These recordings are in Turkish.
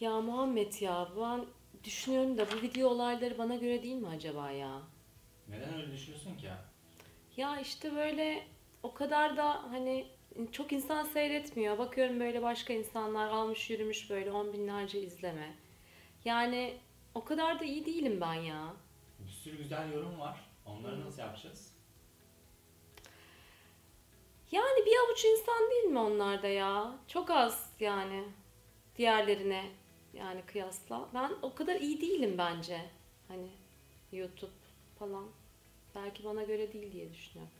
Ya Muhammed ya ben düşünüyorum da bu video olayları bana göre değil mi acaba ya? Neden öyle düşünüyorsun ki ya? Ya işte böyle o kadar da hani çok insan seyretmiyor. Bakıyorum böyle başka insanlar almış yürümüş böyle on binlerce izleme. Yani o kadar da iyi değilim ben ya. Bir sürü güzel yorum var. Onları nasıl yapacağız? Yani bir avuç insan değil mi onlar da ya? Çok az yani diğerlerine yani kıyasla. Ben o kadar iyi değilim bence. Hani YouTube falan. Belki bana göre değil diye düşünüyorum.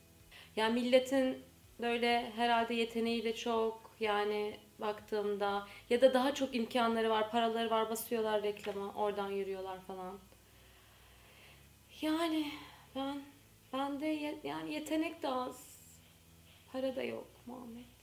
Yani milletin böyle herhalde yeteneği de çok yani baktığımda ya da daha çok imkanları var, paraları var, basıyorlar reklama, oradan yürüyorlar falan. Yani ben ben de ye- yani yetenek de az. Para da yok Muhammed.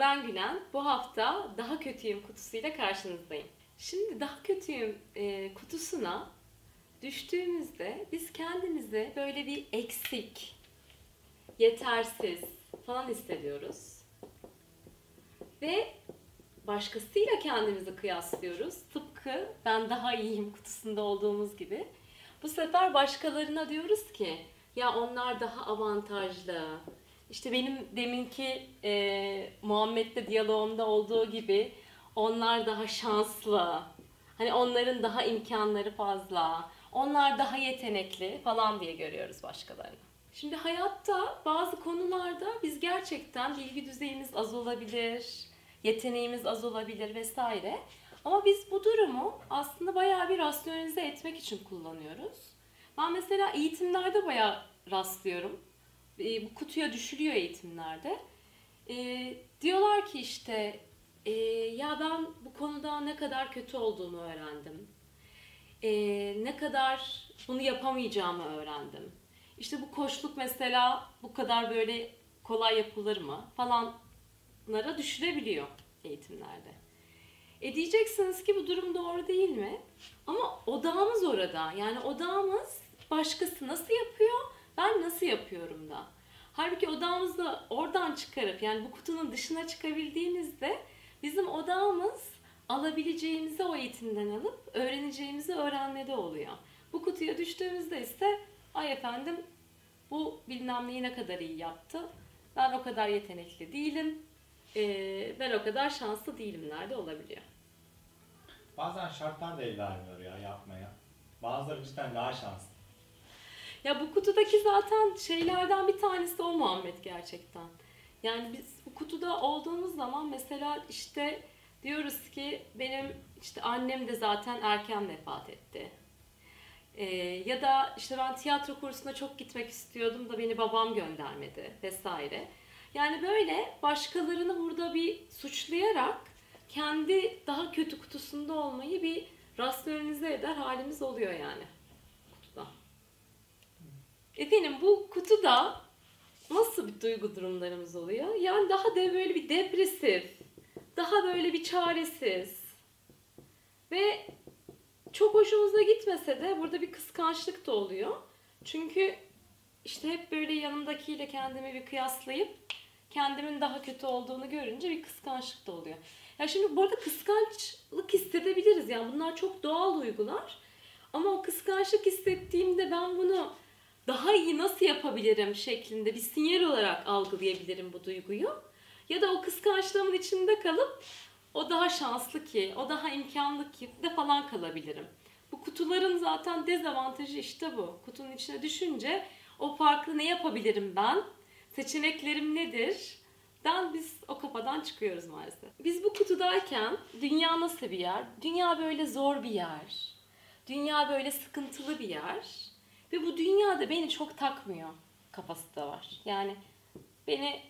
Ben Gülen. Bu hafta Daha Kötüyüm kutusuyla karşınızdayım. Şimdi Daha Kötüyüm e, kutusuna düştüğümüzde biz kendimizi böyle bir eksik, yetersiz falan hissediyoruz. Ve başkasıyla kendimizi kıyaslıyoruz. Tıpkı ben daha iyiyim kutusunda olduğumuz gibi. Bu sefer başkalarına diyoruz ki ya onlar daha avantajlı. İşte benim deminki e, Muhammed'le diyalogumda olduğu gibi onlar daha şanslı. Hani onların daha imkanları fazla. Onlar daha yetenekli falan diye görüyoruz başkalarını. Şimdi hayatta bazı konularda biz gerçekten bilgi düzeyimiz az olabilir, yeteneğimiz az olabilir vesaire. Ama biz bu durumu aslında bayağı bir rasyonelize etmek için kullanıyoruz. Ben mesela eğitimlerde bayağı rastlıyorum. E, bu kutuya düşülüyor eğitimlerde. E, diyorlar ki işte e, ya ben bu konuda ne kadar kötü olduğumu öğrendim. E, ne kadar bunu yapamayacağımı öğrendim. İşte bu koçluk mesela bu kadar böyle kolay yapılır mı falanlara düşürebiliyor eğitimlerde. E diyeceksiniz ki bu durum doğru değil mi? Ama odağımız orada. Yani odağımız başkası nasıl yapıyor, ben nasıl yapıyorum da. Halbuki odağımızı oradan çıkarıp yani bu kutunun dışına çıkabildiğimizde bizim odağımız alabileceğimizi o eğitimden alıp öğreneceğimizi öğrenmede oluyor. Bu kutuya düştüğümüzde ise ay efendim bu bilmem neyi ne kadar iyi yaptı. Ben o kadar yetenekli değilim. Ee, ben o kadar şanslı değilimler de olabiliyor. Bazen şartlar da el vermiyor ya yapmaya. Bazıları cidden daha şanslı. Ya bu kutudaki zaten şeylerden bir tanesi o Muhammed gerçekten. Yani biz bu kutuda olduğumuz zaman mesela işte diyoruz ki benim işte annem de zaten erken vefat etti. Ee, ya da işte ben tiyatro kursuna çok gitmek istiyordum da beni babam göndermedi vesaire. Yani böyle başkalarını burada bir suçlayarak kendi daha kötü kutusunda olmayı bir rasyonelize eder halimiz oluyor yani. Efendim bu kutuda nasıl bir duygu durumlarımız oluyor? Yani daha da böyle bir depresif, daha böyle bir çaresiz ve çok hoşumuza gitmese de burada bir kıskançlık da oluyor. Çünkü işte hep böyle yanımdakiyle kendimi bir kıyaslayıp kendimin daha kötü olduğunu görünce bir kıskançlık da oluyor. Ya şimdi bu arada kıskançlık hissedebiliriz yani bunlar çok doğal duygular. Ama o kıskançlık hissettiğimde ben bunu daha iyi nasıl yapabilirim şeklinde bir sinyal olarak algılayabilirim bu duyguyu. Ya da o kıskançlığımın içinde kalıp o daha şanslı ki, o daha imkanlı ki de falan kalabilirim. Bu kutuların zaten dezavantajı işte bu. Kutunun içine düşünce o farklı ne yapabilirim ben? Seçeneklerim nedir? Den biz o kafadan çıkıyoruz maalesef. Biz bu kutudayken dünya nasıl bir yer? Dünya böyle zor bir yer. Dünya böyle sıkıntılı bir yer. Ve bu dünyada beni çok takmıyor kafası da var. Yani beni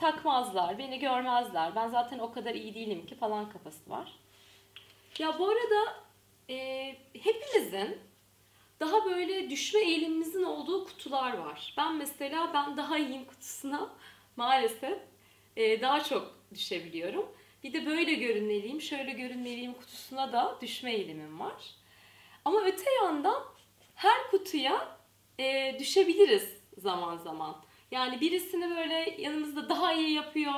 takmazlar, beni görmezler. Ben zaten o kadar iyi değilim ki falan kafası var. Ya bu arada e, hepimizin daha böyle düşme eğilimimizin olduğu kutular var. Ben mesela ben daha iyiyim kutusuna maalesef e, daha çok düşebiliyorum. Bir de böyle görünmeliyim, şöyle görünmeliyim kutusuna da düşme eğilimim var. Ama öte yandan her kutuya e, düşebiliriz zaman zaman. Yani birisini böyle yanımızda daha iyi yapıyor.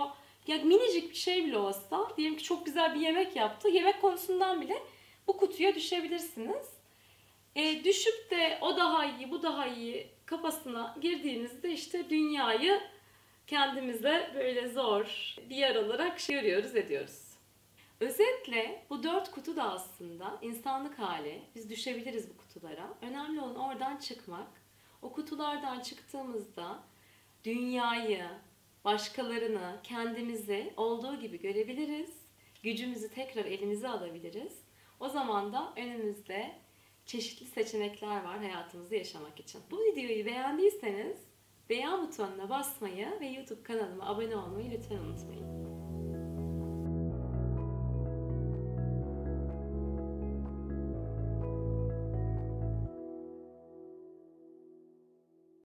Ya minicik bir şey bile olsa, diyelim ki çok güzel bir yemek yaptı. Yemek konusundan bile bu kutuya düşebilirsiniz. E, düşüp de o daha iyi, bu daha iyi kafasına girdiğinizde işte dünyayı kendimize böyle zor bir yer olarak görüyoruz, ediyoruz. Özetle bu dört kutu da aslında insanlık hali. Biz düşebiliriz bu kutulara. Önemli olan oradan çıkmak. O kutulardan çıktığımızda dünyayı, başkalarını, kendimizi olduğu gibi görebiliriz. Gücümüzü tekrar elimize alabiliriz. O zaman da önümüzde çeşitli seçenekler var hayatımızı yaşamak için. Bu videoyu beğendiyseniz beğen butonuna basmayı ve YouTube kanalıma abone olmayı lütfen unutmayın.